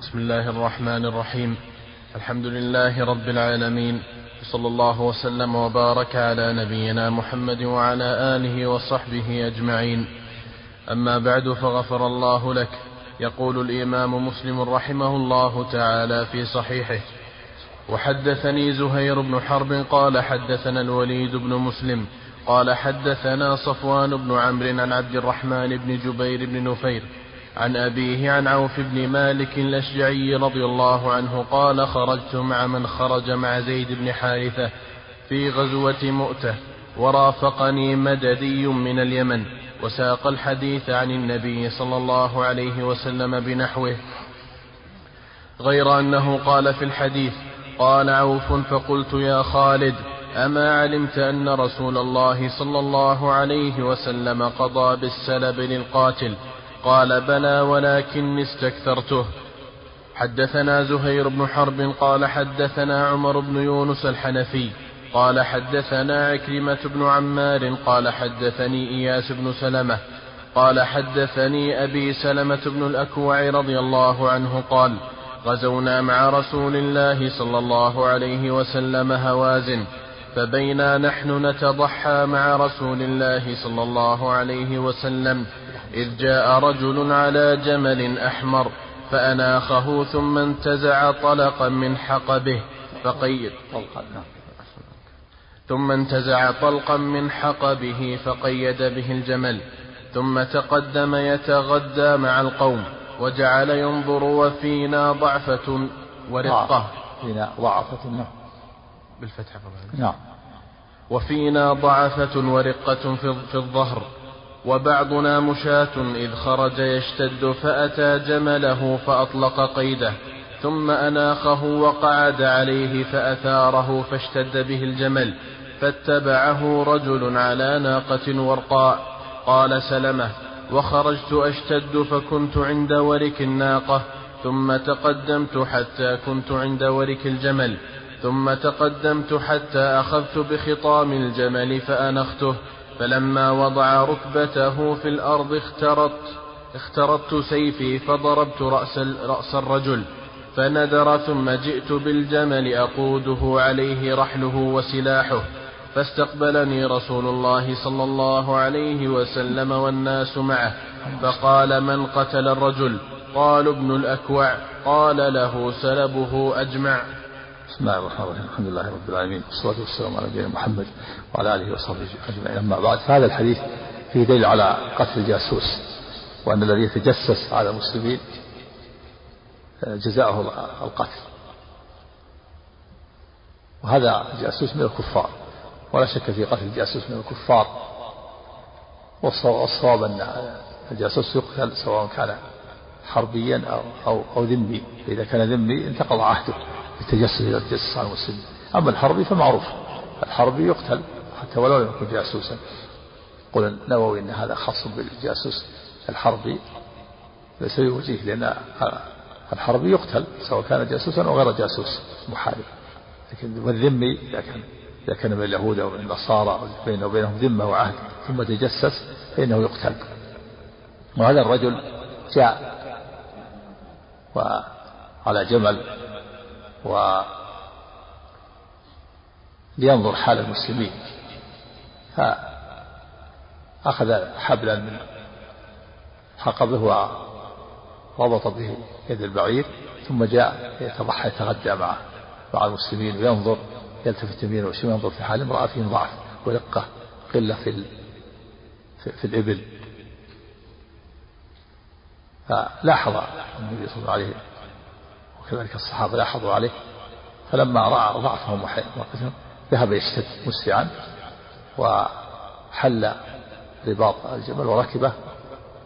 بسم الله الرحمن الرحيم. الحمد لله رب العالمين. صلى الله وسلم وبارك على نبينا محمد وعلى آله وصحبه أجمعين. أما بعد فغفر الله لك. يقول الإمام مسلم رحمه الله تعالى في صحيحه وحدثني زهير بن حرب قال حدثنا الوليد بن مسلم قال حدثنا صفوان بن عمرو عن عبد الرحمن بن جبير بن نفير عن أبيه عن عوف بن مالك الأشجعي رضي الله عنه قال خرجت مع من خرج مع زيد بن حارثة في غزوة مؤتة ورافقني مددي من اليمن وساق الحديث عن النبي صلى الله عليه وسلم بنحوه. غير أنه قال في الحديث قال عوف فقلت يا خالد أما علمت أن رسول الله صلى الله عليه وسلم قضى بالسلب للقاتل؟ قال بلى ولكن استكثرته. حدثنا زهير بن حرب قال حدثنا عمر بن يونس الحنفي قال حدثنا عكرمة بن عمار قال حدثني إياس بن سلمة قال حدثني أبي سلمة بن الأكوع رضي الله عنه قال غزونا مع رسول الله صلى الله عليه وسلم هوازن فبينا نحن نتضحى مع رسول الله صلى الله عليه وسلم إذ جاء رجل على جمل أحمر فأناخه ثم انتزع طلقا من حقبه فقيد. ثم انتزع طلقا من حقبه فقيد به الجمل ثم تقدم يتغدى مع القوم وجعل ينظر وفينا ضعفة ورقة. فينا ضعفة نعم. بالفتح نعم. وفينا ضعفة ورقة في الظهر وبعضنا مشاة إذ خرج يشتد فأتى جمله فأطلق قيده ثم أناخه وقعد عليه فأثاره فاشتد به الجمل فاتبعه رجل على ناقة ورقاء قال سلمة وخرجت أشتد فكنت عند ورك الناقة ثم تقدمت حتى كنت عند ورك الجمل ثم تقدمت حتى أخذت بخطام الجمل فأنخته فلما وضع ركبته في الأرض اخترت اخترت سيفي فضربت رأس, رأس الرجل فندر ثم جئت بالجمل أقوده عليه رحله وسلاحه فاستقبلني رسول الله صلى الله عليه وسلم والناس معه فقال من قتل الرجل؟ قالوا ابن الأكوع قال له سلبه أجمع. بسم الله الرحمن الرحيم الحمد لله رب العالمين والصلاة والسلام على نبينا محمد وعلى آله وصحبه أجمعين. أما بعد فهذا الحديث فيه دليل على قتل الجاسوس وأن الذي يتجسس على المسلمين جزاؤه القتل. وهذا جاسوس من الكفار ولا شك في قتل الجاسوس من الكفار. والصواب أن الجاسوس يقتل سواء كان حربيا أو, أو, أو ذمي. فإذا كان ذمي انتقض عهده. بالتجسس إذا تجسس على المسلمين أما الحربي فمعروف. الحربي يقتل حتى ولو لم يكن جاسوسا. يقول النووي أن هذا خاص بالجاسوس. الحربي ليس بوجيه لأن الحربي يقتل سواء كان جاسوسا أو غير جاسوس محارب. لكن والذمي إذا كان إذا كان من اليهود أو من النصارى بينه وبينهم ذمة وعهد ثم تجسس فإنه يقتل. وهذا الرجل جاء وعلى جمل و لينظر حال المسلمين. فأخذ حبلا من حقبه وربط به يد البعير ثم جاء يتضحى يتغدى معه مع المسلمين وينظر يلتفت يمينه وشماله ينظر في حال امرأة فيهم ضعف ورقة قلة في ال... في, في الإبل. فلاحظ النبي صلى الله عليه وسلم وكذلك الصحابة لاحظوا عليه فلما رأى ضعفهم وقتهم ذهب يشتد مسرعا وحل رباط الجبل وركبه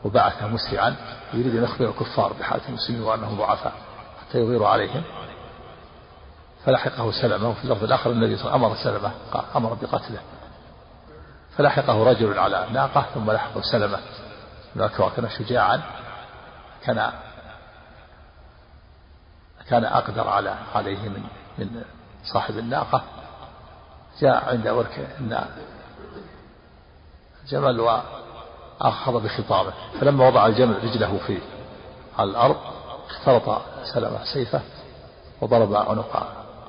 وبعث مسرعا يريد أن يخبر الكفار بحالة المسلمين وأنهم ضعفاء حتى يغيروا عليهم. فلحقه سلمة وفي اللفظ الآخر النبي صلى الله عليه وسلم أمر سلمة أمر بقتله. فلحقه رجل على ناقة ثم لحقه سلمة. كان شجاعا كان كان أقدر على عليه من من صاحب الناقة. جاء عند ورك جمل وأخذ بخطامه فلما وضع الجمل رجله في على الأرض اختلط سلمة سيفه وضرب عنق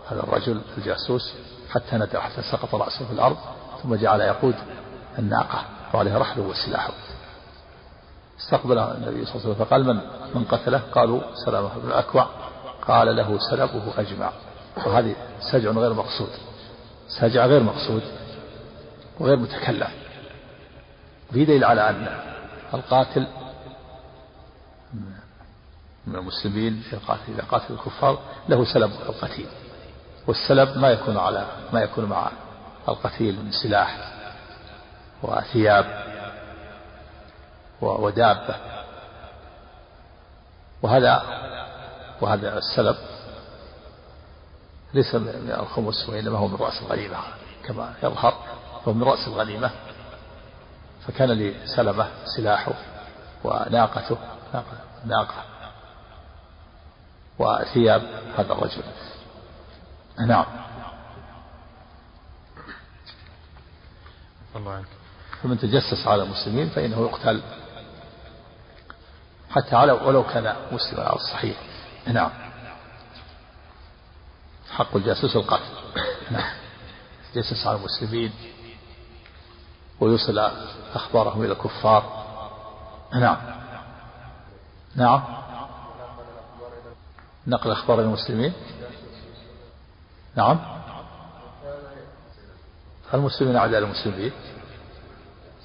هذا الرجل الجاسوس حتى ندى حتى سقط رأسه في الأرض ثم جعل يقود الناقة وعليها رحله وسلاحه استقبل النبي صلى الله عليه وسلم فقال من من قتله؟ قالوا سلامة بن الأكوع. قال له سلبه أجمع. وهذه سجع غير مقصود. سجع غير مقصود وغير متكلف في دليل على أن القاتل من المسلمين القاتل إذا قاتل الكفار له سلب القتيل. والسلب ما يكون على ما يكون مع القتيل من سلاح وثياب ودابة. وهذا وهذا السلب ليس من الخمس وإنما هو من رأس الغنيمة كما يظهر هو من رأس الغنيمة. فكان لسلمة سلاحه وناقته ناقة, ناقة وثياب هذا الرجل. نعم. الله فمن تجسس على المسلمين فإنه يقتل حتى على ولو كان مسلما على الصحيح. نعم. حق الجاسوس القتل. نعم. يجسس على المسلمين. ويوصل أخبارهم إلى الكفار. نعم. نعم. نقل أخبار المسلمين. نعم. المسلمين أعداء المسلمين.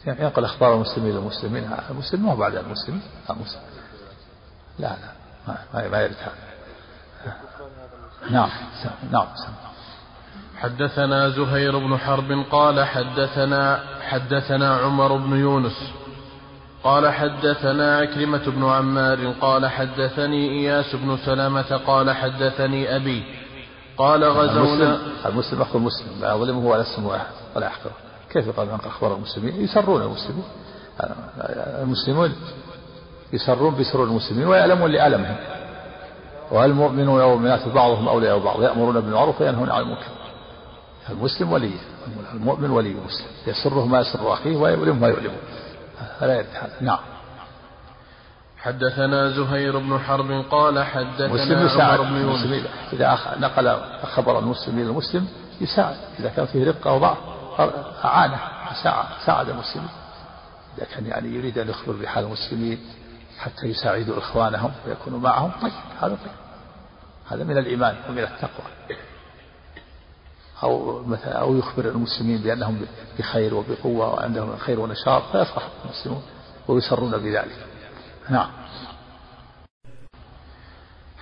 ينقل أخبار المسلمين للمسلمين. المسلم ما هو بعد المسلمين المسلم. لا لا. ما, ما يرد هذا نعم نعم. حدثنا زهير بن حرب قال حدثنا حدثنا عمر بن يونس قال حدثنا عكرمة بن عمار قال حدثني إياس بن سلامة قال حدثني أبي قال غزونا المسلم أخو المسلم لا ظلمه ولا اسم واحد ولا يحقره كيف يقال من أخبار المسلمين؟ يسرون المسلمين. المسلمون يسرون بسرور المسلمين ويألمون لألمهم. والمؤمنون والمؤمنات بعضهم أولياء بعض؟ يأمرون بالمعروف وينهون عن المنكر. المسلم ولي. المؤمن ولي المسلم يسره ما يسر أخيه ويؤلمه ما يؤلمه فلا يرد هذا. نعم. حدثنا زهير بن حرب قال حدثنا مسلم يساعد يونس. إذا نقل خبر المسلم إلى المسلم يساعد. إذا كان فيه رقة وضعف أعانه. ساعد, ساعد المسلمين. إذا كان يعني يريد أن يخبر بحال المسلمين حتى يساعدوا إخوانهم ويكونوا معهم. طيب هذا طيب. هذا من الإيمان ومن التقوى. أو مثلا أو يخبر المسلمين بأنهم بخير وبقوة وعندهم خير ونشاط فيفرح المسلمون ويسرون بذلك. نعم.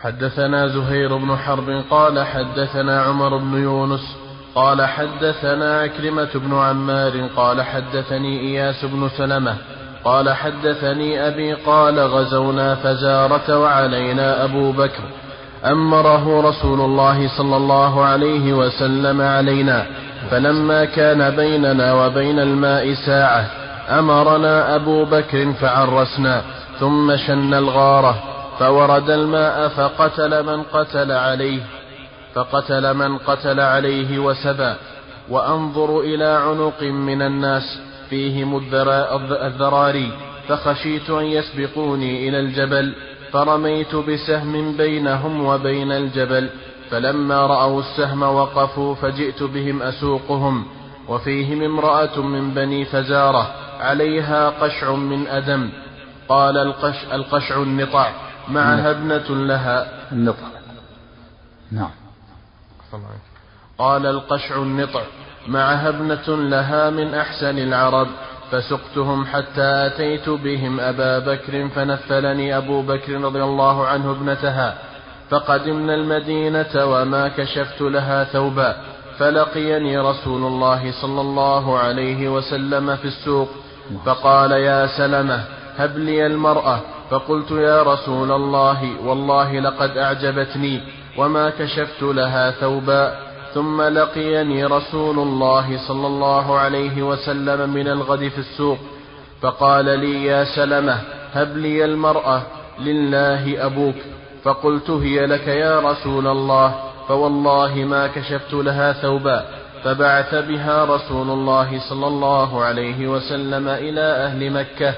حدثنا زهير بن حرب قال حدثنا عمر بن يونس قال حدثنا عكرمة بن عمار قال حدثني إياس بن سلمة قال حدثني أبي قال غزونا فزارة وعلينا أبو بكر. أمره رسول الله صلى الله عليه وسلم علينا فلما كان بيننا وبين الماء ساعة أمرنا أبو بكر فعرسنا ثم شن الغارة فورد الماء فقتل من قتل عليه فقتل من قتل عليه وسبى وأنظر إلى عنق من الناس فيهم الذراري فخشيت أن يسبقوني إلى الجبل فرميت بسهم بينهم وبين الجبل فلما رأوا السهم وقفوا فجئت بهم أسوقهم وفيهم امرأة من بني فزارة عليها قشع من أدم قال القش القشع النطع معها ابنة لها. النطع. نعم. قال القشع النطع. معها ابنة لها من أحسن العرب فسقتهم حتى أتيت بهم أبا بكر فنفلني أبو بكر رضي الله عنه ابنتها فقدمنا المدينة وما كشفت لها ثوبا فلقيني رسول الله صلى الله عليه وسلم في السوق فقال يا سلمة هب لي المرأة فقلت يا رسول الله والله لقد أعجبتني وما كشفت لها ثوبا. ثم لقيني رسول الله صلى الله عليه وسلم من الغد في السوق فقال لي يا سلمة هب لي المرأة لله أبوك. فقلت هي لك يا رسول الله فوالله ما كشفت لها ثوبا. فبعث بها رسول الله صلى الله عليه وسلم إلى أهل مكة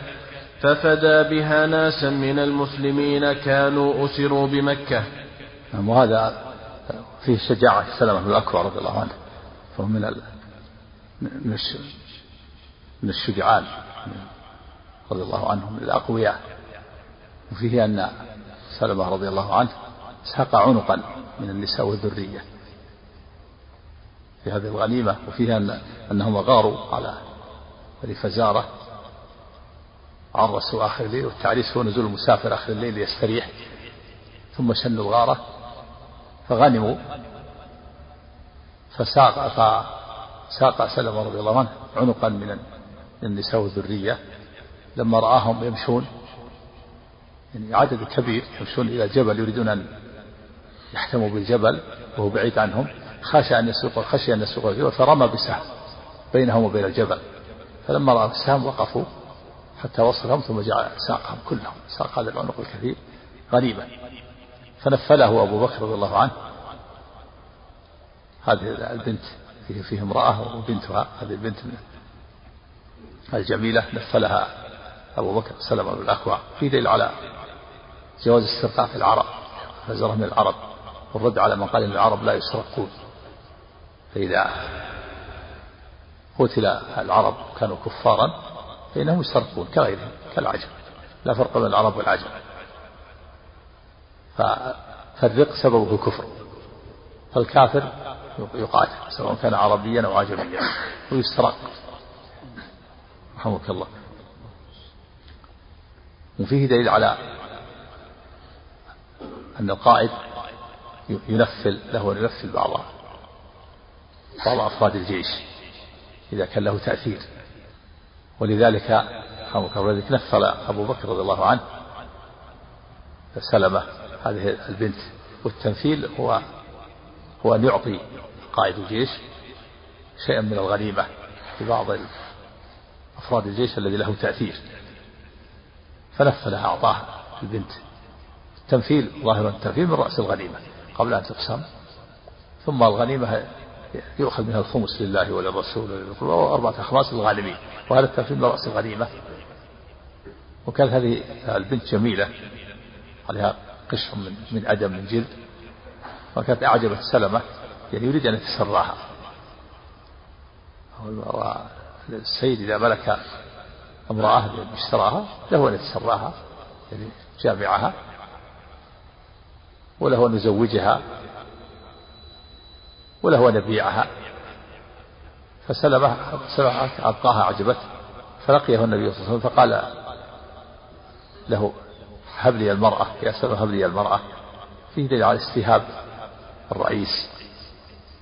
ففدى بها ناسا من المسلمين كانوا أسروا بمكة. نعم وهذا فيه شجاعة سلمة بن الأكوع رضي الله عنه. فهو من ال... من من الشجعان رضي الله عنهم الأقوياء. وفيه أن سلمة رضي الله عنه ساق عنقا من النساء والذرية. في هذه الغنيمة وفيها أن أنهم غاروا على بني فزارة عرسوا آخر الليل والتعريس هو نزول المسافر آخر الليل ليستريح. ثم شنوا الغارة فغنموا. فساق فساق سلمة رضي الله عنه عنقا من النساء والذرية. لما رآهم يمشون يعني عدد كبير يمشون إلى الجبل يريدون أن يحتموا بالجبل وهو بعيد عنهم. خشى أن يسوق خشي أن يسوق الجبل فرمى بسهم بينهم وبين الجبل. فلما رأى السهم وقفوا حتى وصلهم ثم جعل ساقهم كلهم. ساق هذا العنق الكثير غريبا فنفله أبو بكر رضي الله عنه. هذه البنت فيه, فيه امرأة وبنتها هذه البنت الجميلة نفلها أبو بكر سلم بن الأكوع في دليل على جواز استرقاق العرب فزرة من العرب والرد على من قال ان العرب لا يسرقون فإذا قتل العرب كانوا كفارا فإنهم يسرقون كغيرهم كالعجم لا فرق بين العرب والعجم. فالرق سببه الكفر فالكافر يقاتل سواء كان عربيا أو عجميا ويسترق. رحمك الله. وفيه دليل على أن القائد ينفل له أن ينفل بعض بعض أفراد الجيش إذا كان له تأثير. ولذلك رحمك الله نفل أبو بكر رضي الله عنه سلمة هذه البنت والتمثيل هو هو أن يعطي قائد الجيش شيئا من الغنيمة لبعض أفراد الجيش الذي له تأثير. فنفذها أعطاه البنت. التمثيل ظاهر التمثيل من رأس الغنيمة قبل أن تقسم. ثم الغنيمة يؤخذ منها الخمس لله وللرسول وأربعة أخماس للغالبين وهذا التمثيل من رأس الغنيمة وكانت هذه البنت جميلة عليها قشر من من أدم من جلد وكانت أعجبت سلمة يعني يريد أن يتسراها. السيد إذا ملك امرأة اشتراها له أن يتسراها يعني جامعها وله أن يزوجها وله أن يبيعها. فسلمة سلمة أبقاها أعجبته فلقيه النبي صلى الله عليه وسلم فقال له هب لي المرأة يا سلمة هب لي المرأة. فيه دليل على استهاب الرئيس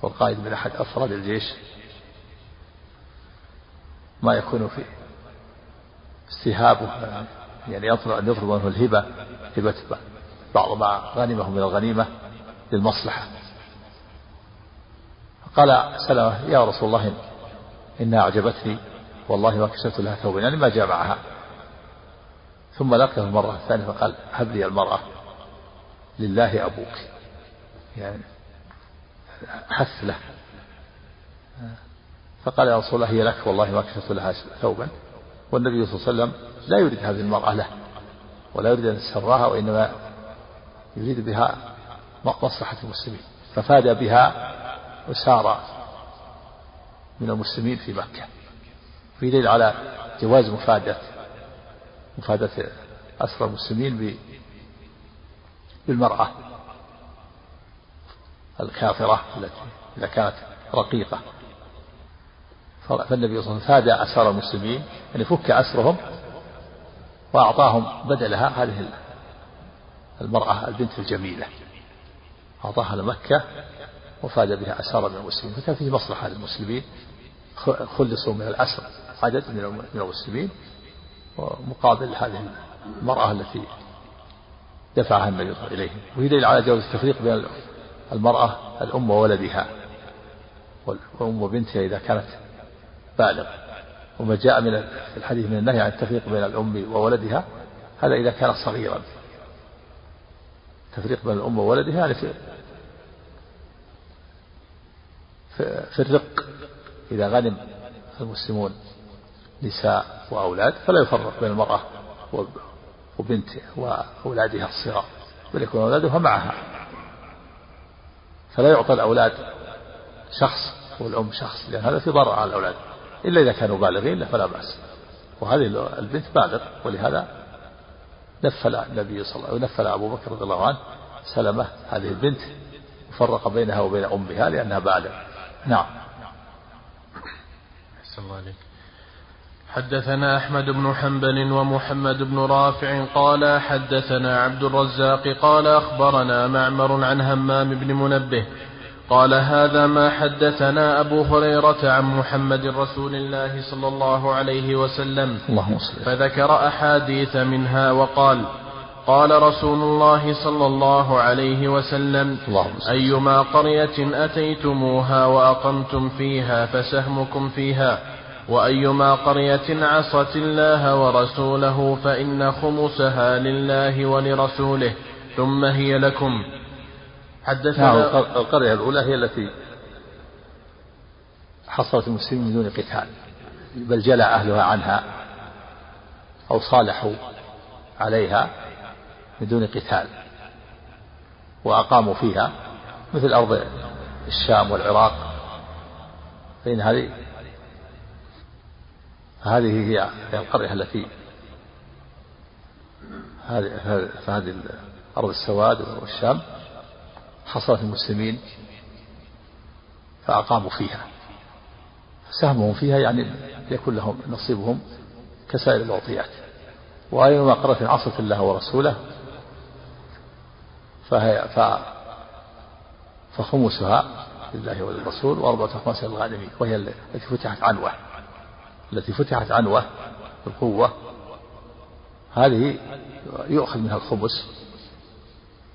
والقائد من أحد أفراد الجيش. ما يكون في استهابه يعني يطلب أن يطلب منه الهبة هبة بعض ما غنمه من الغنيمة للمصلحة. قال سلمة يا رسول الله إنها أعجبتني والله ما كسبت لها ثوبا. يعني ما جاء معها ثم لقيه المرة الثانية فقال هب لي المرأة لله أبوك. يعني حث له. فقال يا رسول الله هي لك والله ما كشفت لها ثوبا. والنبي صلى الله عليه وسلم لا يريد هذه المرأة له ولا يريد أن يسراها وإنما يريد بها مصلحة المسلمين. ففاد بها وسار من المسلمين في مكة. في دليل على جواز مفادة مفادة أسرى المسلمين بالمرأة الكافرة التي إذا كانت رقيقة. فالنبي صلى الله عليه وسلم فاد أسر المسلمين أن يفك أسرهم وأعطاهم بدلها هذه المرأة البنت الجميلة. أعطاها لمكة وفاد بها أسار من المسلمين. فكان فيه مصلحة للمسلمين خلصوا من الأسر عدد من المسلمين ومقابل هذه المرأة التي دفعها النبي صلى الله عليه وسلم إليهم وهي دليل على جواز التفريق بين المرأة الأم وولدها. والأم وبنتها إذا كانت بالغ وما جاء من الحديث من النهي عن التفريق بين الأم وولدها هذا إذا كان صغيرا. تفريق بين الأم وولدها يعني في في الرق إذا غنم المسلمون. نساء وأولاد فلا يفرق بين المرأة وبنت وأولادها الصغار بل يكون أولادها معها. فلا يعطى الأولاد شخص والأم شخص لأن هذا في ضرر على الأولاد. إلا إذا كانوا بالغين فلا بأس. وهذه البنت بالغ ولهذا نفل النبي صلى الله عليه وسلم نفل أبو بكر رضي الله عنه سلمة هذه البنت وفرق بينها وبين أمها لأنها بالغ. نعم. الله عليك حدثنا أحمد بن حنبل ومحمد بن رافع قال حدثنا عبد الرزاق قال أخبرنا معمر عن همام بن منبه قال هذا ما حدثنا أبو هريرة عن محمد رسول الله صلى الله عليه وسلم اللهم فذكر أحاديث منها وقال قال رسول الله صلى الله عليه وسلم أيما قرية أتيتموها وأقمتم فيها فسهمكم فيها وأيما قرية عصت الله ورسوله فإن خمسها لله ولرسوله ثم هي لكم. حدثنا نعم القرية الأولى هي التي حصلت المسلمين من دون قتال بل جلى أهلها عنها أو صالحوا عليها من دون قتال وأقاموا فيها مثل أرض الشام والعراق. فإن هذه هذه هي القرية التي هذه فهذه أرض السواد والشام حصلت المسلمين فأقاموا فيها. سهمهم فيها يعني يكون لهم نصيبهم كسائر الأعطيات وأينما قرة عصت الله ورسوله فهي ف فخمسها لله وللرسول وأربعة أخماس للغانمين وهي التي فتحت عنوة. التي فتحت عنوة بالقوة هذه يؤخذ منها الخمس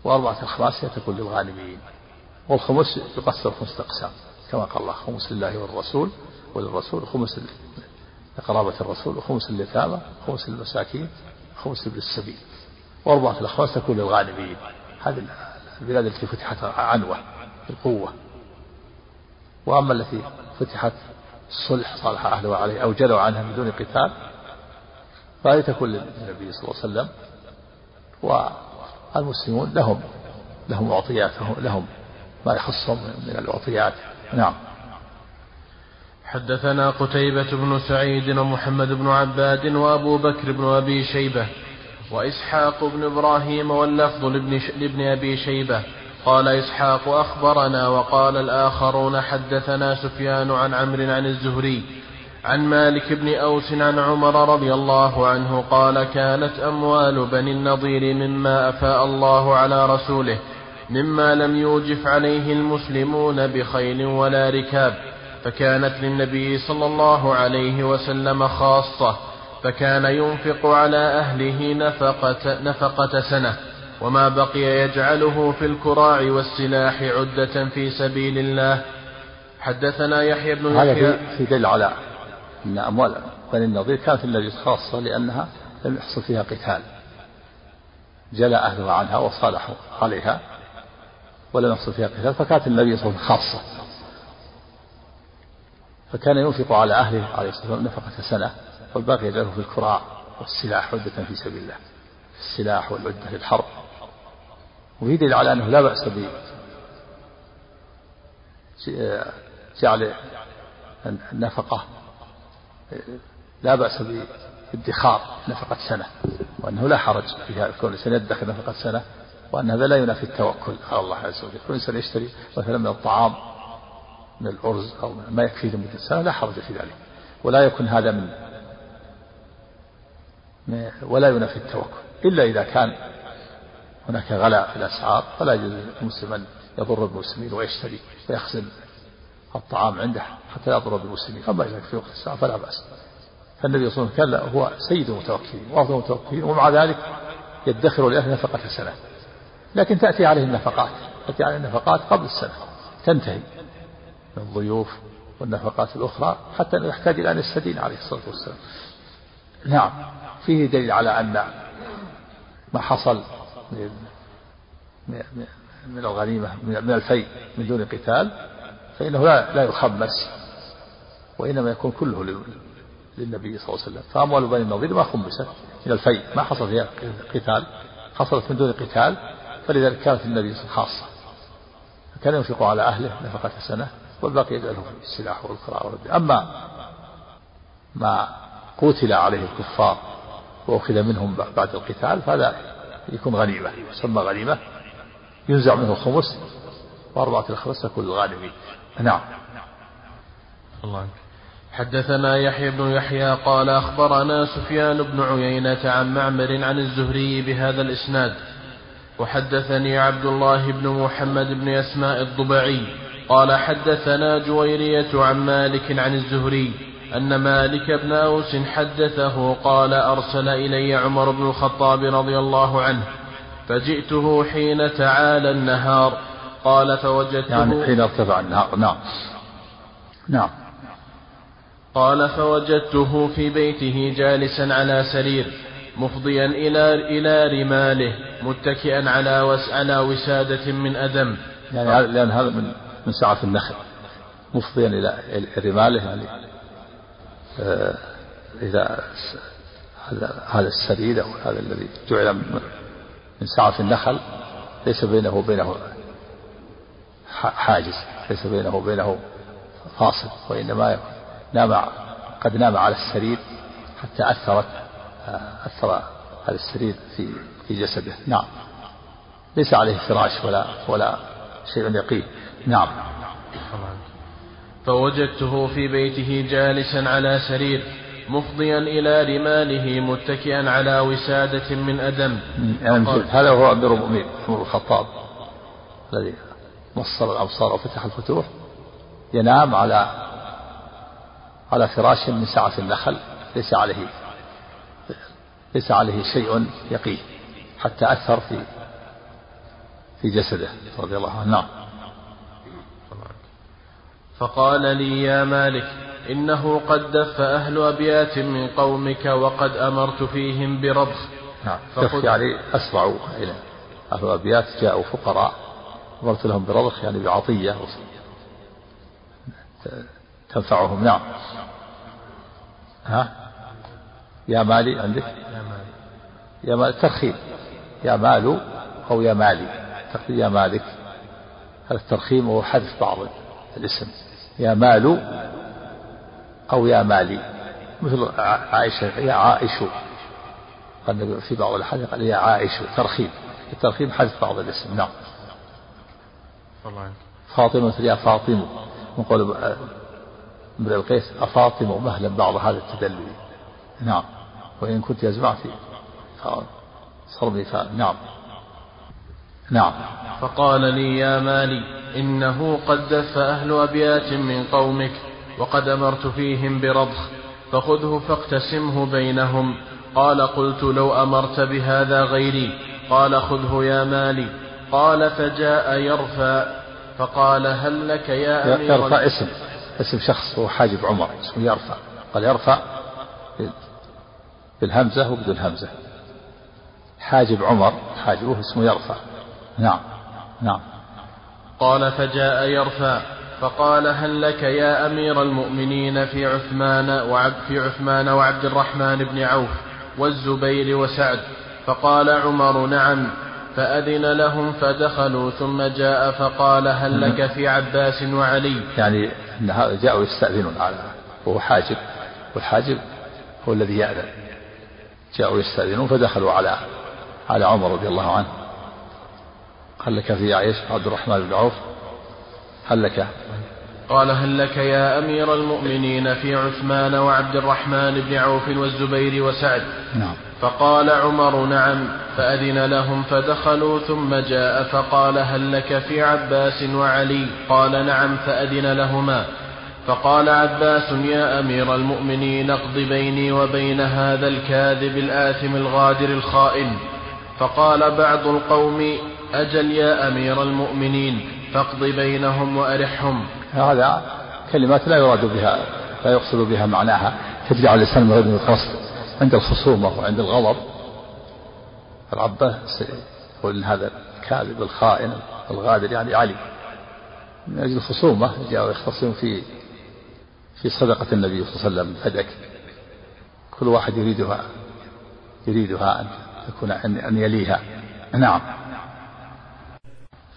وأربعة أخماس تكون للغانمين والخمس يقسم خمسة أقسام كما قال الله خمس لله والرسول وللرسول خمس لقرابة الرسول وخمس لليتامى خمس للمساكين خمس للسبيل وأربعة الأخماس تكون للغانمين هذه البلاد التي فتحت عنوة بالقوة. وأما التي فتحت الصلح صالح أهله عليه أو جلوا عنها من دون قتال فهذه تكون للنبي صلى الله عليه وسلم. والمسلمون لهم لهم أعطيات لهم ما يخصهم من الأعطيات نعم. حدثنا قتيبة بن سعيد ومحمد بن عباد وأبو بكر بن أبي شيبة وإسحاق بن إبراهيم واللفظ لابن, لابن أبي شيبة. قال إسحاق أخبرنا وقال الآخرون حدثنا سفيان عن عمرو عن الزهري عن مالك بن أوس عن عمر رضي الله عنه قال كانت أموال بني النضير مما أفاء الله على رسوله مما لم يوجف عليه المسلمون بخيل ولا ركاب فكانت للنبي صلى الله عليه وسلم خاصة فكان ينفق على أهله نفقة, نفقة سنة. وما بقي يجعله في الكراع والسلاح عدة في سبيل الله. حدثنا يحيى بن هذا في, في دل على أن أموال بني النضير كانت النبي خاصة لأنها لم يحصل فيها قتال. جلى أهلها عنها وصالحوا عليها ولم يحصل فيها قتال فكانت النبي صلى الله عليه وسلم خاصة. فكان ينفق على أهله عليه الصلاة والسلام نفقة سنة والباقي يجعله في الكراع والسلاح عدة في سبيل الله. السلاح والعدة للحرب. وفي دليل على أنه لا بأس ب جعل النفقة لا بأس بادخار نفقة سنة وأنه لا حرج في كون الإنسان يدخر نفقة سنة وأن هذا لا ينافي التوكل على الله عز وجل. كل إنسان يشتري مثلا من الطعام من الأرز أو ما يكفي لمدة سنة لا حرج في ذلك. ولا يكون هذا من ولا ينافي التوكل إلا إذا كان هناك غلاء في الأسعار فلا يجوز للمسلم أن يضر المسلمين ويشتري ويخزن الطعام عنده حتى لا يضر بالمسلمين أما إذا في وقت الساعة فلا بأس. فالنبي صلى الله عليه وسلم كان هو سيد المتوكلين وأفضل المتوكلين ومع ذلك يدخر لأهله نفقة سنة. لكن تأتي عليه النفقات تأتي عليه النفقات قبل السنة تنتهي من الضيوف والنفقات الأخرى حتى يحتاج إلى أن يستدين عليه الصلاة والسلام. نعم فيه دليل على أن ما حصل من الغنيمة من الفيء من دون قتال فإنه لا لا يخمس وإنما يكون كله للنبي صلى الله عليه وسلم. فأموال بني النضير ما خمست من الفيء ما حصل فيها قتال. حصلت من دون قتال فلذلك كانت النبي خاصة. كان ينفق على أهله نفقة سنة والباقي يجعله في السلاح والقراءة والرد أما ما قتل عليه الكفار وأخذ منهم بعد القتال فهذا يكون غنيمة يسمى غنيمة. ينزع منه الخمس. وأربعة الخمس تكون الغانمين نعم. الله حدثنا يحيى بن يحيى قال أخبرنا سفيان بن عيينة عن معمر عن الزهري بهذا الإسناد. وحدثني عبد الله بن محمد بن أسماء الضبعي. قال حدثنا جويرية عن مالك عن الزهري. أن مالك بن أوس حدثه قال أرسل إلي عمر بن الخطاب رضي الله عنه فجئته حين تعالى النهار قال فوجدته يعني حين ارتفع النهار نعم. نعم. قال فوجدته في بيته جالسا على سرير مفضيا إلى إلى رماله متكئا على وس على وسادة من أدم يعني لأن هذا من من سعف النخل مفضيا إلى رماله. يعني إذا هذا السرير أو هذا الذي جعل من سعف النخل ليس بينه وبينه حاجز ليس بينه وبينه فاصل وإنما نام قد نام على السرير حتى أثرت أثر هذا السرير في في جسده. نعم. ليس عليه فراش ولا ولا شيء يقيه نعم. فوجدته في بيته جالسا على سرير مفضيا إلى رماله متكئا على وسادة من أدم. يعني هذا هو أمير المؤمنين عمر الخطاب الذي نصر الأبصار وفتح الفتوح ينام على على فراش من سعة النخل ليس عليه ليس عليه شيء يقيه حتى أثر في في جسده رضي الله عنه. نعم. فقال لي يا مالك إنه قد دف أهل أبيات من قومك وقد أمرت فيهم برضخ نعم دف يعني أسرعوا إلى أهل أبيات جاءوا فقراء أمرت لهم برضخ يعني بعطية تنفعهم نعم. ها؟ يا مالي عندك؟ يا مالي مال ترخيم. يا مال أو يا مالي؟ يا مالك. هذا الترخيم هو حذف بعض الاسم. يا مال أو يا مالي مثل عائشة يا عائش. قال في بعض الأحاديث قال يا عائش ترخيم. الترخيم حذف بعض الاسم. نعم. فاطمة يا فاطمة. من قول ابن القيس أفاطم مهلا بعض هذا التدلل نعم. وإن كنت يزمع في صرمي نعم. نعم. فقال لي يا مالي. إنه قد دف أهل أبيات من قومك وقد أمرت فيهم برضخ فخذه فاقتسمه بينهم. قال قلت لو أمرت بهذا غيري قال خذه يا مالي. قال فجاء يرفع فقال هل لك يا أمير يرفع اسم اسم شخص هو حاجب عمر اسمه يرفع. قال يرفع بالهمزة وبدون همزة حاجب عمر حاجبه اسمه يرفع. نعم نعم. قال فجاء يرفع فقال هل لك يا أمير المؤمنين في عثمان وعبد في عثمان وعبد الرحمن بن عوف والزبير وسعد؟ فقال عمر نعم فأذن لهم فدخلوا ثم جاء فقال هل لك في عباس وعلي؟ يعني جاءوا يستأذنون على وهو حاجب والحاجب هو الذي يأذن. جاءوا يستأذنون فدخلوا على على عمر رضي الله عنه. هل لك في عيش عبد الرحمن بن عوف؟ هل لك؟ قال هل لك يا أمير المؤمنين في عثمان وعبد الرحمن بن عوف والزبير وسعد؟ نعم. فقال عمر نعم فأذن لهم فدخلوا ثم جاء فقال هل لك في عباس وعلي؟ قال نعم فأذن لهما. فقال عباس يا أمير المؤمنين اقض بيني وبين هذا الكاذب الآثم الغادر الخائن. فقال بعض القوم أجل يا أمير المؤمنين فاقض بينهم وأرحهم. هذا كلمات لا يراد بها لا يقصد بها معناها. تجعل الإنسان من القصد عند الخصومة وعند الغضب. العباس يقول هذا الكاذب الخائن الغادر يعني علي. من أجل الخصومة جاءوا يختصمون في في صدقة النبي صلى الله عليه وسلم فدك. كل واحد يريدها يريدها أن تكون أن يليها. نعم.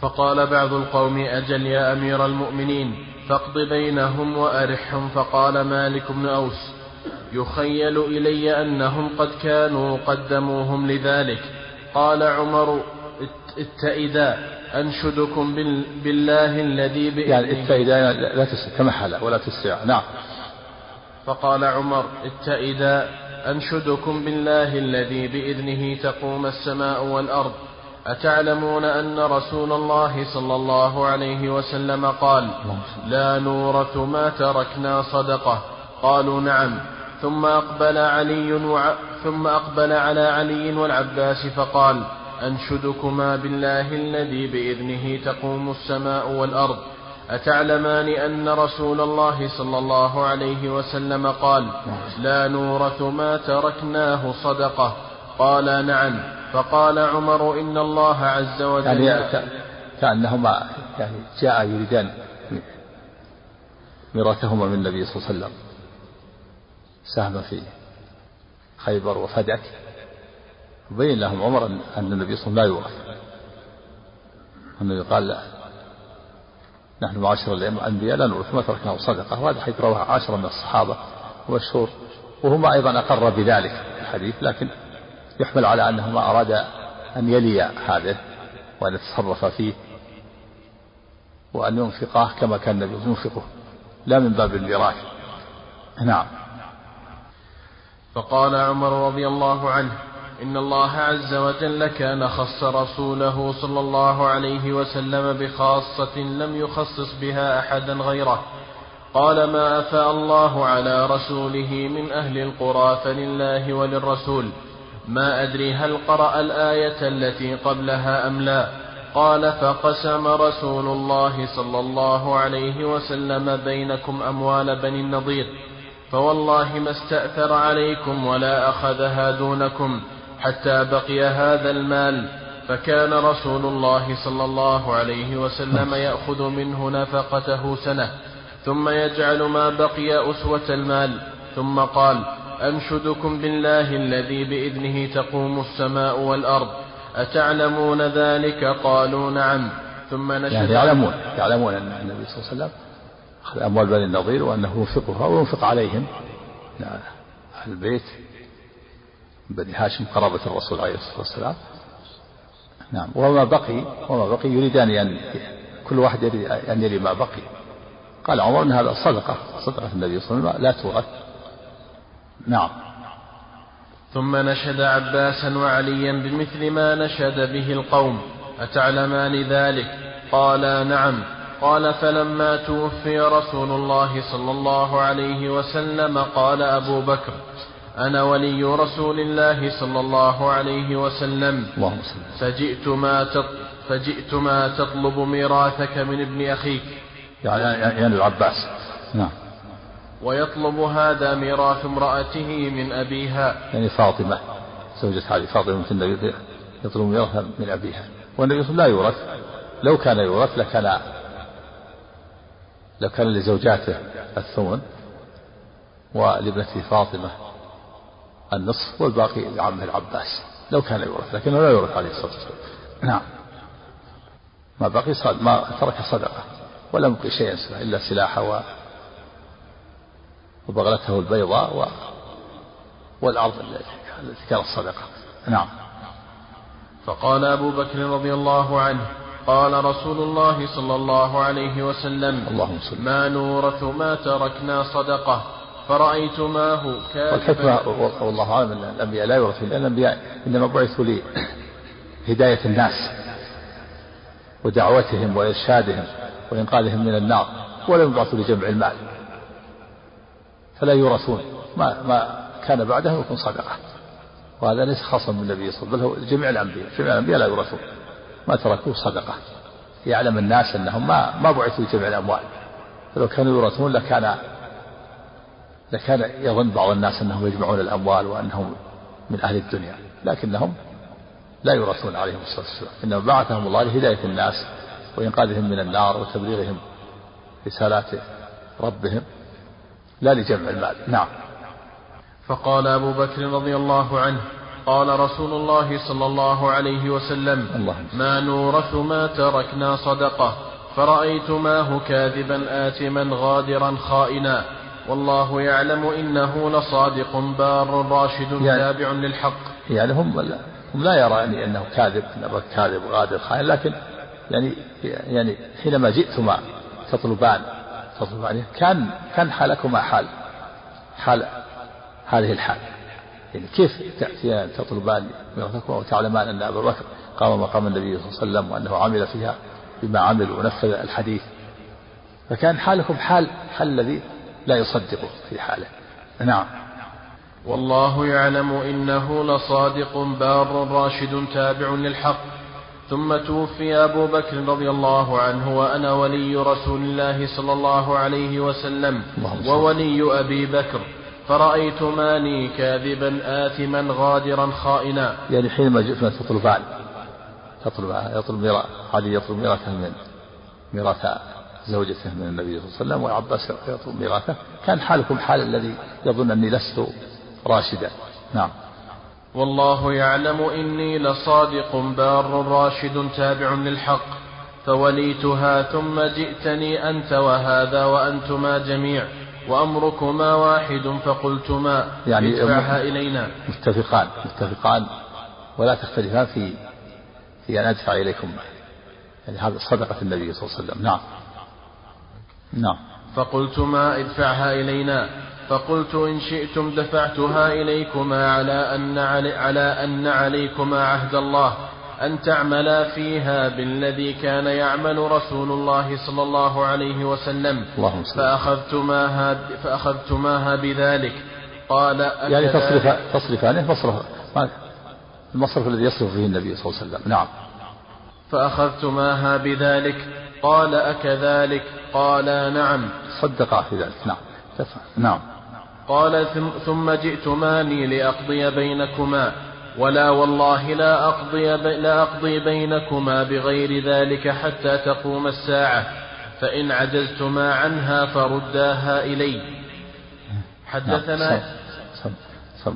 فقال بعض القوم أجل يا أمير المؤمنين فاقض بينهم وأرحهم. فقال مالك بن أوس يخيل إلي أنهم قد كانوا قدموهم لذلك. قال عمر اتئدا أنشدكم بالله الذي بإذنه. يعني اتئدا لا تمحل ولا تسرع. نعم. فقال عمر اتئدا أنشدكم بالله الذي بإذنه تقوم السماء والأرض. أتعلمون أن رسول الله صلى الله عليه وسلم قال لا نورث ما تركنا صدقة. قالوا نعم. ثم أقبل علي وع... ثم أقبل على علي والعباس فقال أنشدكما بالله الذي بإذنه تقوم السماء والأرض. أتعلمان أن رسول الله صلى الله عليه وسلم قال لا نورث ما تركناه صدقة. قال نعم. فقال عمر إن الله عز وجل يعني كأنهما يعني جاء يريدان ميراثهما من النبي صلى الله عليه وسلم. سهم في خيبر وفدك. وبين لهم عمر أن النبي صلى الله عليه وسلم لا يورث. النبي قال نحن معاشر الأنبياء لا نورث ما تركناه صدقة وهذا حيث رواه عشرة من الصحابة ومشهور وهما أيضا أقر بذلك الحديث لكن يحمل على أنهما أراد أن يلي هذا وأن يتصرف فيه وأن ينفقه كما كان النبي ينفقه لا من باب الميراث. نعم. فقال عمر رضي الله عنه إن الله عز وجل كان خص رسوله صلى الله عليه وسلم بخاصة لم يخصص بها أحدا غيره. قال ما أفاء الله على رسوله من أهل القرى فلله وللرسول. ما أدري هل قرأ الآية التي قبلها أم لا. قال فقسم رسول الله صلى الله عليه وسلم بينكم أموال بني النضير. فوالله ما استأثر عليكم ولا أخذها دونكم. حتى بقي هذا المال فكان رسول الله صلى الله عليه وسلم يأخذ منه نفقته سنة ثم يجعل ما بقي أسوة المال ثم قال أنشدكم بالله الذي بإذنه تقوم السماء والأرض أتعلمون ذلك؟ قالوا نعم. ثم نشد يعني يعلمون يعلمون أن النبي صلى الله عليه وسلم أخذ أموال بني النظير وأنه ينفقها وينفق عليهم أهل البيت بني هاشم قرابة الرسول عليه الصلاة والسلام. نعم وما بقي وما بقي يريدان أن كل واحد يريد أن يلي ما بقي. قال عمر أن هذا صدقة صدقة النبي صلى الله عليه وسلم لا تورث نعم. ثم نشد عباسا وعليا بمثل ما نشد به القوم. أتعلمان ذلك؟ قالا نعم. قال فلما توفي رسول الله صلى الله عليه وسلم قال أبو بكر أنا ولي رسول الله صلى الله عليه وسلم. اللهم فجئت ما فجئت ما تطلب ميراثك من ابن أخيك. يعني يعني العباس نعم. ويطلب هذا ميراث امرأته من أبيها. يعني فاطمة. زوجة علي فاطمة بنت النبي. يطلب ميراث من أبيها. والنبي صلى الله عليه وسلم لا يورث. لو كان يورث لكان لو كان لزوجاته الثمن ولابنته فاطمة. النصف والباقي لعمه العباس لو كان يورث لكنه لا يورث عليه الصلاة والسلام. نعم. ما بقي صد ما ترك صدقة ولم يبقي شيئا إلا سلاحه و وبغلته البيضاء و والأرض التي كانت صدقة. نعم. فقال أبو بكر رضي الله عنه قال رسول الله صلى الله عليه وسلم اللهم صل. ما نورث ما تركنا صدقة. فرأيت ما هو والحكمة والله أعلم أن الأنبياء لا يورثون لأن الأنبياء إنما بعثوا لهداية الناس ودعوتهم وإرشادهم وإنقاذهم من النار ولم يبعثوا لجمع المال. فلا يورثون. ما ما كان بعده يكون صدقة. وهذا ليس خاصا بالنبي صلى الله عليه وسلم بل جميع الأنبياء. جميع الأنبياء لا يورثون. ما تركوه صدقة. يعلم الناس أنهم ما ما بعثوا لجمع الأموال. فلو كانوا يورثون لكان لكان يظن بعض الناس أنهم يجمعون الأموال وأنهم من أهل الدنيا لكنهم لا يورثون عليهم الصلاة والسلام إنما بعثهم الله لهداية الناس وإنقاذهم من النار وتبليغهم رسالات ربهم لا لجمع المال. نعم. فقال أبو بكر رضي الله عنه قال رسول الله صلى الله عليه وسلم الله ما نورث ما تركنا صدقة فرأيتماه كاذبا آثما غادرا خائنا. والله يعلم إنه لصادق بار راشد يعني تابع للحق. يعني هم لا, هم لا يرى يعني أنه كاذب أنه كاذب غادر خائن لكن يعني يعني حينما جئتما تطلبان تطلبان كان كان حالكما حال حال هذه الحال. يعني كيف تأتيان تطلبان ميراثكما وتعلمان أن أبا بكر قام مقام النبي صلى الله عليه وسلم وأنه عمل فيها بما عمل ونفذ الحديث؟ فكان حالكم حال حال الذي لا يصدق في حاله. نعم. والله يعلم إنه لصادق بار راشد تابع للحق. ثم توفي أبو بكر رضي الله عنه وأنا ولي رسول الله صلى الله عليه وسلم. وولي أبي بكر. فرأيت ماني كاذبا آثما غادرا خائنا. يعني حينما جئتنا تطلبان تطلب يطلب ميراث علي يطلب ميراثه من ميراث زوجته من النبي صلى الله عليه وسلم وعباس يطلب ميراثه. كان حالكم حال الذي يظن أني لست راشدا. نعم. والله يعلم إني لصادق بار راشد تابع للحق. فوليتها ثم جئتني أنت وهذا وأنتما جميع وأمركما واحد فقلتما يعني ادفعها إلينا. متفقان متفقان. ولا تختلفان في في أن أدفع إليكم. يعني هذا صدقة النبي صلى الله عليه وسلم. نعم. نعم. فقلتما ادفعها إلينا. فقلت إن شئتم دفعتها إليكما على أن, علي على أن عليكما عهد الله أن تعملا فيها بالذي كان يعمل رسول الله صلى الله عليه وسلم. اللهم فأخذتماها, فأخذتماها بذلك. قال يعني؟ تصرف تصرفانه مصرف المصرف الذي يصرف فيه النبي صلى الله عليه وسلم. نعم. فأخذتماها بذلك. قال أكذلك. قالا نعم. صدقا في ذلك. نعم. نعم. قال ثم- جئتماني لأقضي بينكما ولا والله لا أقضي, بي لا أقضي بينكما بغير ذلك حتى تقوم الساعة فإن عجزتما عنها فرداها إلي. حدثنا نعم. صب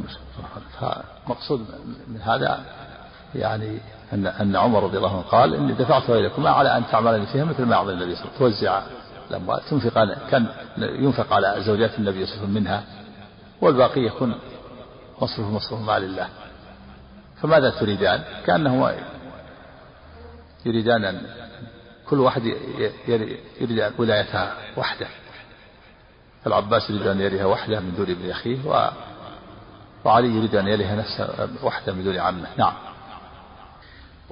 فمقصود من هذا يعني أن أن عمر رضي الله عنه قال إني دفعتها إليكما على أن تعملني فيها مثل ما أعطى النبي صلى الله عليه وسلم. توزع الأموال تنفق كان ينفق على زوجات النبي صلى الله عليه وسلم منها والباقي يكون مصروف مصروف مال الله فماذا تريدان؟ كأنه يريدان أن كل واحد يريد ولايتها وحده. فالعباس يريد أن يريها وحده من دون ابن أخيه و... وعلي يريد أن يريها نفسه وحده من دون عمه. نعم.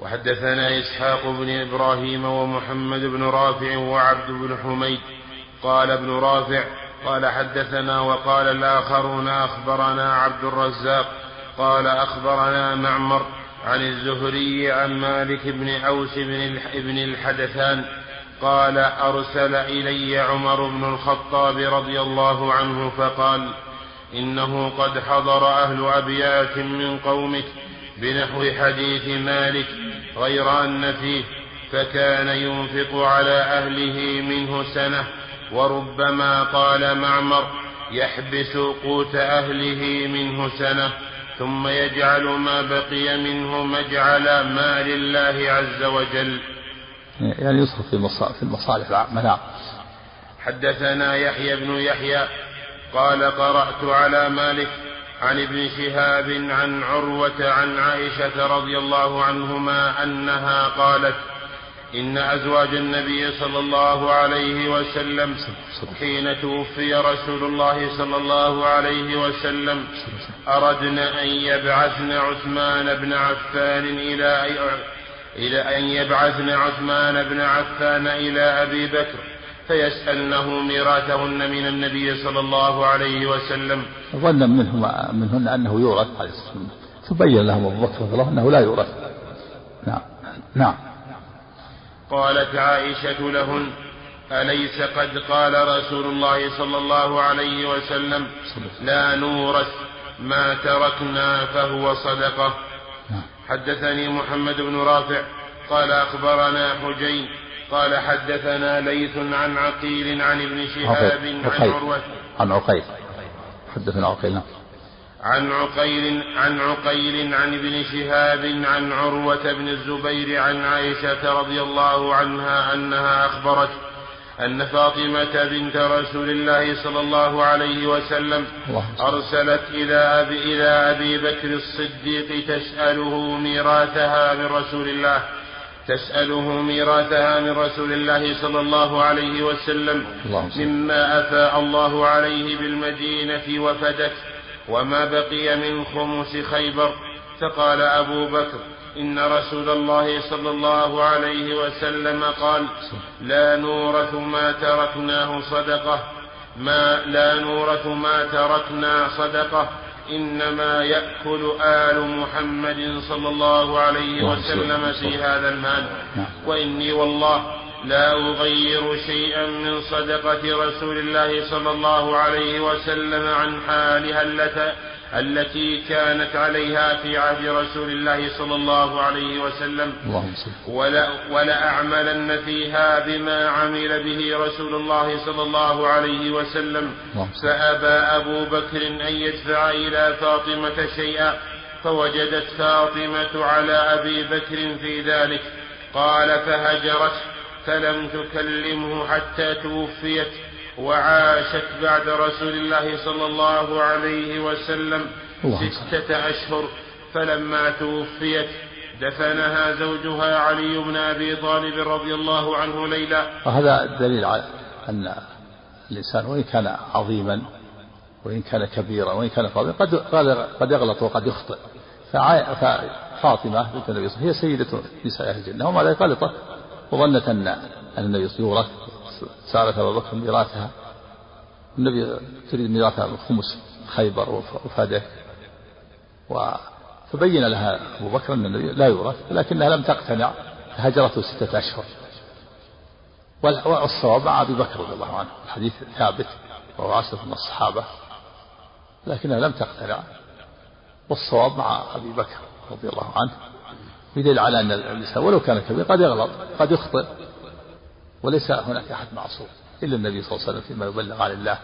وحدثنا إسحاق بن إبراهيم ومحمد بن رافع وعبد بن حميد. قال ابن رافع قال حدثنا وقال الآخرون أخبرنا عبد الرزاق. قال أخبرنا معمر عن الزهري عن مالك بن أوس بن الح- بن الحدثان. قال أرسل إلي عمر بن الخطاب رضي الله عنه فقال إنه قد حضر أهل أبيات من قومك بنحو حديث مالك غير أن فيه فكان ينفق على أهله منه سنة وربما قال معمر يحبس قوت أهله منه سنة ثم يجعل ما بقي منه مجعل ما لله عز وجل. يعني يصرف في المصالح, في المصالح العامة نعم. حدثنا يحيى بن يحيى قال قرأت على مالك عن ابن شهاب عن عروة عن عائشة رضي الله عنهما أنها قالت إن أزواج النبي صلى الله عليه وسلم حين توفي رسول الله صلى الله عليه وسلم أردن أن يبعثن عثمان بن عفان إلى إلى أن يبعثن عثمان بن عفان إلى أبي بكر. فيسألنه ميراثهن من النبي صلى الله عليه وسلم. ظنا منهما منهن أنه يورث عليه الصلاة والسلام فبين لهم أبو بكر رضي الله أنه لا يورث. نعم. نعم. قالت عائشة لهن أليس قد قال رسول الله صلى الله عليه وسلم لا نورث ما تركنا فهو صدقة. نعم. حدثني محمد بن رافع قال أخبرنا حجين قال حدثنا ليث عن عقيل عن ابن شهاب عن عروة. عن عقيل. حدثنا عقيل. نعم. عن عقيل عن عقيل عن ابن شهاب عن عروة بن الزبير عن عائشة رضي الله عنها أنها أخبرت أن فاطمة بنت رسول الله صلى الله عليه وسلم أرسلت إلى أبي, إلى أبي بكر الصديق تسأله ميراثها من رسول الله. تسأله ميراثها من رسول الله صلى الله عليه وسلم مما أفاء الله عليه بالمدينة وفدك وما بقي من خمس خيبر. فقال أبو بكر إن رسول الله صلى الله عليه وسلم قال لا نورث ما تركناه صدقة ما لا نورث ما تركنا صدقة. إنما يأكل آل محمد صلى الله عليه وسلم في هذا المال نعم. وإني والله لا أغير شيئا من صدقة رسول الله صلى الله عليه وسلم عن حالها التي كانت عليها في عهد رسول الله صلى الله عليه وسلم. ولا ولأعملن فيها بما عمل به رسول الله صلى الله عليه وسلم. فأبى أبو بكر أن يدفع إلى فاطمة شيئا فوجدت فاطمة على أبي بكر في ذلك. قال فهجرته فلم تكلمه حتى توفيت. وعاشت بعد رسول الله صلى الله عليه وسلم ستة أشهر فلما توفيت دفنها زوجها علي بن أبي طالب رضي الله عنه ليلى وهذا دليل على أن الإنسان وإن كان عظيما وإن كان كبيرا وإن كان فاضلا قد قد يغلط وقد يخطئ. ففاطمة بنت النبي هي سيدة نساء أهل الجنة ومع ذلك غلطت وظنت أن أن النبي يورث سألت أبا بكر ميراثها. النبي تريد ميراثها من خمس خيبر وفاده و فبين لها أبو بكر أن النبي لا يورث لكنها لم تقتنع فهجرته ستة أشهر. والصواب مع أبي بكر رضي الله عنه. الحديث ثابت وهو عاصف من الصحابة. لكنها لم تقتنع. والصواب مع أبي بكر رضي الله عنه. بدليل على أن الإنسان ولو كان كبير قد يغلط قد يخطئ. وليس هناك أحد معصوم إلا النبي صلى الله عليه وسلم فيما يبلغ عن الله.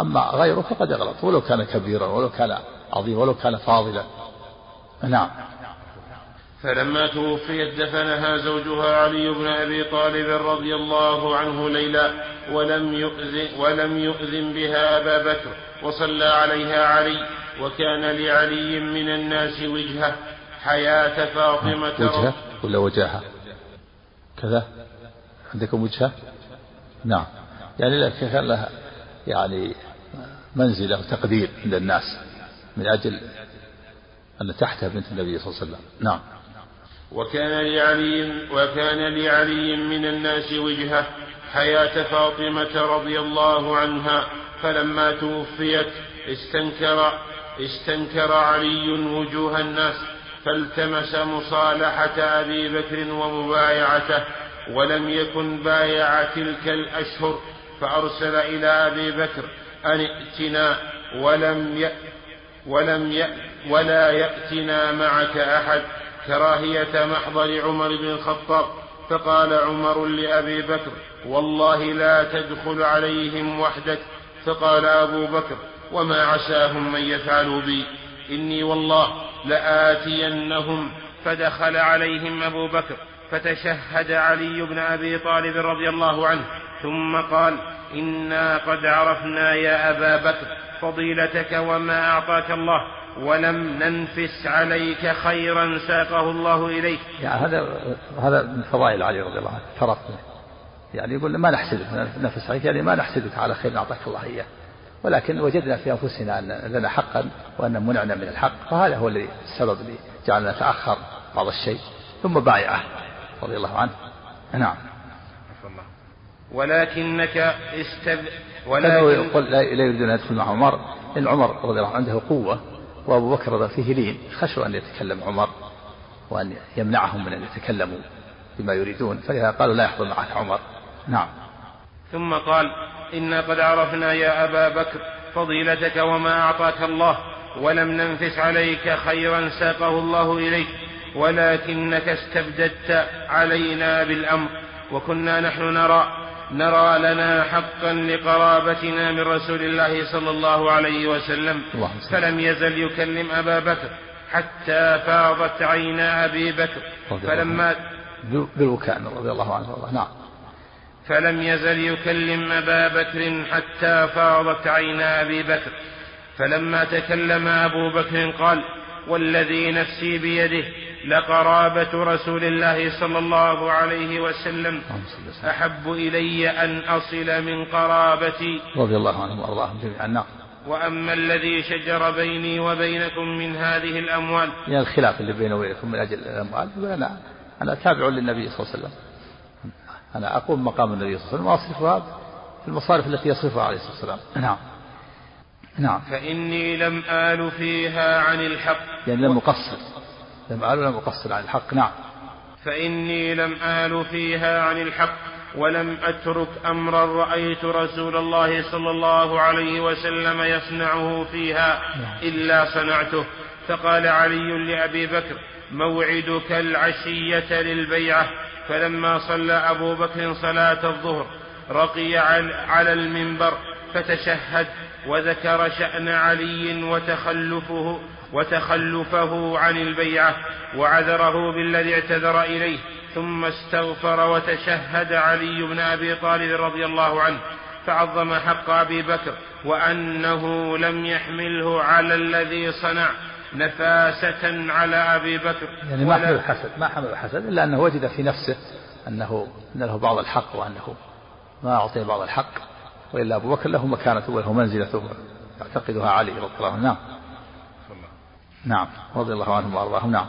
أما غيره فقد يغلط ولو كان كبيرا ولو كان عظيما ولو كان فاضلا. نعم. فلما توفيت دفنها زوجها علي بن أبي طالب رضي الله عنه ليلا ولم يؤذن ولم يؤذن بها أبا بكر وصلى عليها علي وكان لعلي من الناس وجهه حياة فاطمة. وجهة ولا وجاهة؟ كذا. عندكم وجهة؟ نعم. يعني كان لها يعني منزلة وتقدير عند الناس من أجل أن تحتها بنت النبي صلى الله عليه وسلم. نعم. وكان لعلي وكان لعلي من الناس وجهة حياة فاطمة رضي الله عنها فلما توفيت استنكر استنكر علي وجوه الناس فالتمس مصالحة أبي بكر ومبايعته ولم يكن بايع تلك الأشهر فأرسل إلى أبي بكر أن ائتنا ولم ي ولم ي ولا يأتنا معك أحد كراهية محضر عمر بن الخطاب. فقال عمر لأبي بكر والله لا تدخل عليهم وحدك. فقال أبو بكر وما عساهم من يفعلوا بي. إني والله لآتينهم فدخل عليهم أبو بكر. فتشهد علي بن أبي طالب رضي الله عنه ثم قال إنا قد عرفنا يا أبا بكر فضيلتك وما أعطاك الله ولم ننفس عليك خيرا ساقه الله إليك. يعني هذا هذا من فضائل علي رضي الله عنه ترك يعني يقول ما نحسدك نفس عليك يعني ما نحسدك على خير أعطاك الله إياه. ولكن وجدنا في أنفسنا أن لنا حقا وأن منعنا من الحق فهذا هو السبب اللي جعلنا نتأخر بعض الشيء ثم بايعه. رضي الله عنه. نعم. ولكنك استب ولكن يقول لا يريد أن يدخل مع عمر إن عمر رضي الله عنه عنده قوة وأبو بكر فيه لين. خشوا أن يتكلم عمر وأن يمنعهم من أن يتكلموا بما يريدون فلذا قالوا لا يحضر معك عمر. نعم. ثم قال إنا قد عرفنا يا أبا بكر فضيلتك وما أعطاك الله ولم ننفس عليك خيرا ساقه الله إليك. ولكنك استبددت علينا بالأمر وكنا نحن نرى نرى لنا حقا لقرابتنا من رسول الله صلى الله عليه وسلم. فلم يزل يكلم أبا بكر حتى فاضت عينا أبي بكر. فلما بالبكاء رضي الله عنه. نعم. فلم يزل يكلم أبا بكر حتى فاضت عينا أبي بكر. فلما تكلم أبو بكر قال والذي نفسي بيده لقرابة رسول الله صلى الله عليه وسلم. أحب إلي أن أصل من قرابتي. رضي الله عنهم وأرضاهم جميعا. نعم. وأما الذي شجر بيني وبينكم من هذه الأموال. يعني الخلاف اللي بيني وبينكم من أجل الأموال. أنا أنا تابع للنبي صلى الله عليه وسلم. أنا أقوم مقام النبي صلى الله عليه وسلم. وأصرفها في المصارف التي يصرفها عليه الصلاة والسلام. نعم. نعم. فإني لم آل فيها عن الحق. يعني لم أقصر. لم آل لم أقصر عن الحق. نعم. فإني لم آل فيها عن الحق ولم أترك أمرا رأيت رسول الله صلى الله عليه وسلم يصنعه فيها نعم. إلا صنعته. فقال علي لأبي بكر موعدك العشية للبيعة. فلما صلى أبو بكر صلاة الظهر رقي على المنبر فتشهد وذكر شأن علي وتخلفه وتخلفه عن البيعة وعذره بالذي اعتذر إليه ثم استغفر وتشهد علي بن أبي طالب رضي الله عنه فعظم حق أبي بكر وأنه لم يحمله على الذي صنع نفاسة على أبي بكر. يعني ما حمل الحسد ما حمل الحسد إلا أنه وجد في نفسه أنه أن له بعض الحق وأنه ما أعطي بعض الحق وإلا أبو بكر له مكانته وله منزلته يعتقدها علي رضي الله عنه. نعم. نعم. رضي الله عنهم وأرضاهم. نعم.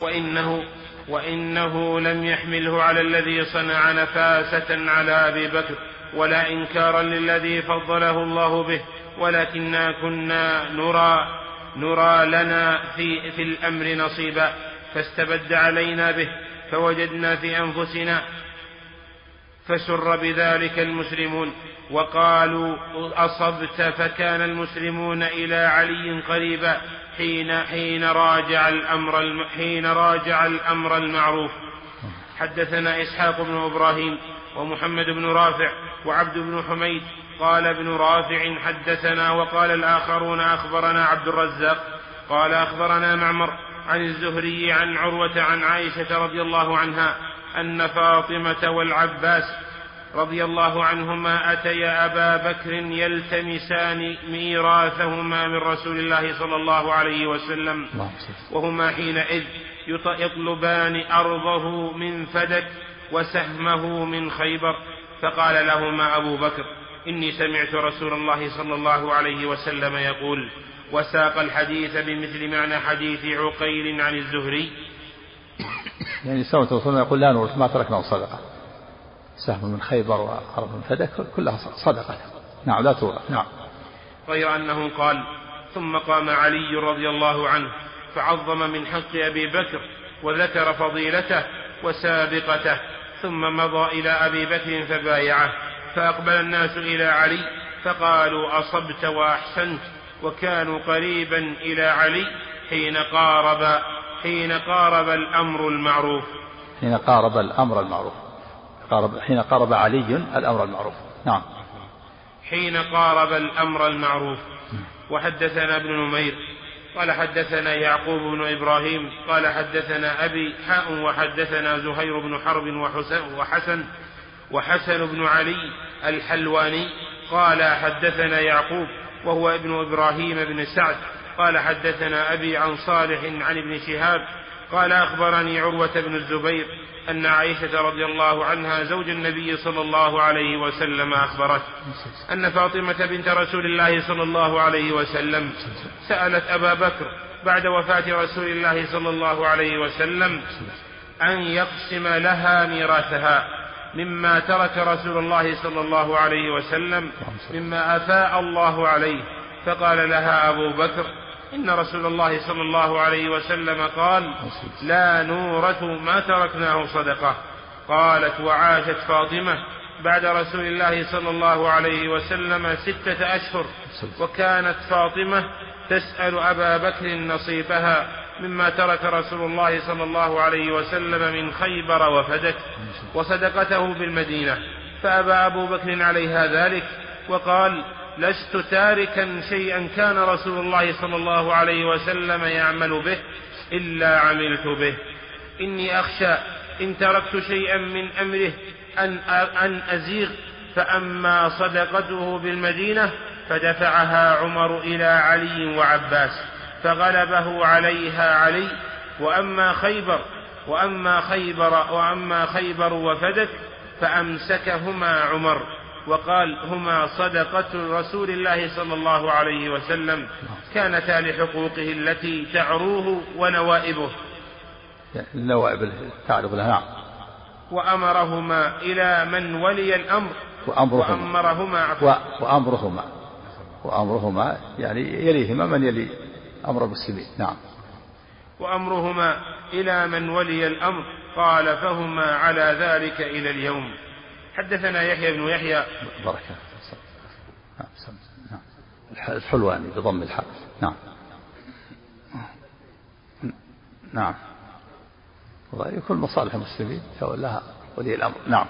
وإنه وإنه لم يحمله على الذي صنع نفاسة على أبي بكر ولا إنكارا للذي فضله الله به ولكنا كنا نرى نرى لنا في, في الأمر نصيبا فاستبد علينا به فوجدنا في أنفسنا فسر بذلك المسلمون وقالوا أصبت فكان المسلمون إلى علي قريبا حين حين راجع الأمر حين راجع الأمر المعروف. حدثنا إسحاق بن إبراهيم ومحمد بن رافع وعبد بن حميد. قال ابن رافع حدثنا وقال الآخرون أخبرنا عبد الرزاق. قال أخبرنا معمر عن الزهري عن عروة عن عائشة رضي الله عنها أن فاطمة والعباس رضي الله عنهما أتيا أبا بكر يلتمسان ميراثهما من رسول الله صلى الله عليه وسلم. وهما حينئذ يطلبان أرضه من فدك وسهمه من خيبر. فقال لهما أبو بكر إني سمعت رسول الله صلى الله عليه وسلم يقول وساق الحديث بمثل معنى حديث عقيل عن الزهري. يعني سوى الرسول يقول لا نورث ما تركنا صدقة سهم من خيبر وأرض من فدك كلها صدقة. نعم لا تورث. نعم. غير أنه قال ثم قام علي رضي الله عنه فعظم من حق أبي بكر وذكر فضيلته وسابقته ثم مضى إلى أبي بكر فبايعه فأقبل الناس إلى علي فقالوا أصبت وأحسنت وكانوا قريبا إلى علي حين قارب حين قارب الأمر المعروف. حين قارب الأمر المعروف. قارب حين قارب علي الأمر المعروف. نعم. حين قارب الأمر المعروف. وحدثنا ابن نمير. قال حدثنا يعقوب بن إبراهيم. قال حدثنا أبي حاء وحدثنا زهير بن حرب وحسن, وحسن بن علي الحلواني. قال حدثنا يعقوب وهو ابن إبراهيم بن سعد. قال حدثنا أبي عن صالح عن ابن شهاب. قال أخبرني عروة بن الزبير أن عائشة رضي الله عنها زوج النبي صلى الله عليه وسلم أخبرت أن فاطمة بنت رسول الله صلى الله عليه وسلم سألت أبا بكر بعد وفاة رسول الله صلى الله عليه وسلم أن يقسم لها ميراثها مما ترك رسول الله صلى الله عليه وسلم مما أفاء الله عليه فقال لها أبو بكر إن رسول الله صلى الله عليه وسلم قال لا نورث ما تركناه صدقة. قالت وعاشت فاطمة بعد رسول الله صلى الله عليه وسلم ستة أشهر. وكانت فاطمة تسأل أبا بكر نصيبها مما ترك رسول الله صلى الله عليه وسلم من خيبر وفدك وصدقته بالمدينة. فأبى أبو بكر عليها ذلك وقال لست تاركا شيئا كان رسول الله صلى الله عليه وسلم يعمل به إلا عملت به. إني أخشى إن تركت شيئا من أمره أن أن أزيغ. فأما صدقته بالمدينة فدفعها عمر إلى علي وعباس فغلبه عليها علي. وأما خيبر وأما خيبر وأما خيبر وفدك فأمسكهما عمر. وقال هما صدقة رسول الله صلى الله عليه وسلم كانتا لحقوقه التي تعروه ونوائبه. النوائب تعرض لها نعم. وأمرهما إلى من ولي الأمر. وأمرهما. وأمرهما وأمرهما. وأمرهما يعني يليهما من يلي أمر المسلمين نعم. وأمرهما إلى من ولي الأمر. قال فهما على ذلك إلى اليوم. حدثنا يحيى بن يحيى. بركة نعم الحلواني بضم الحاء نعم. نعم. يكون مصالح المسلمين تولاها ولي الأمر. نعم.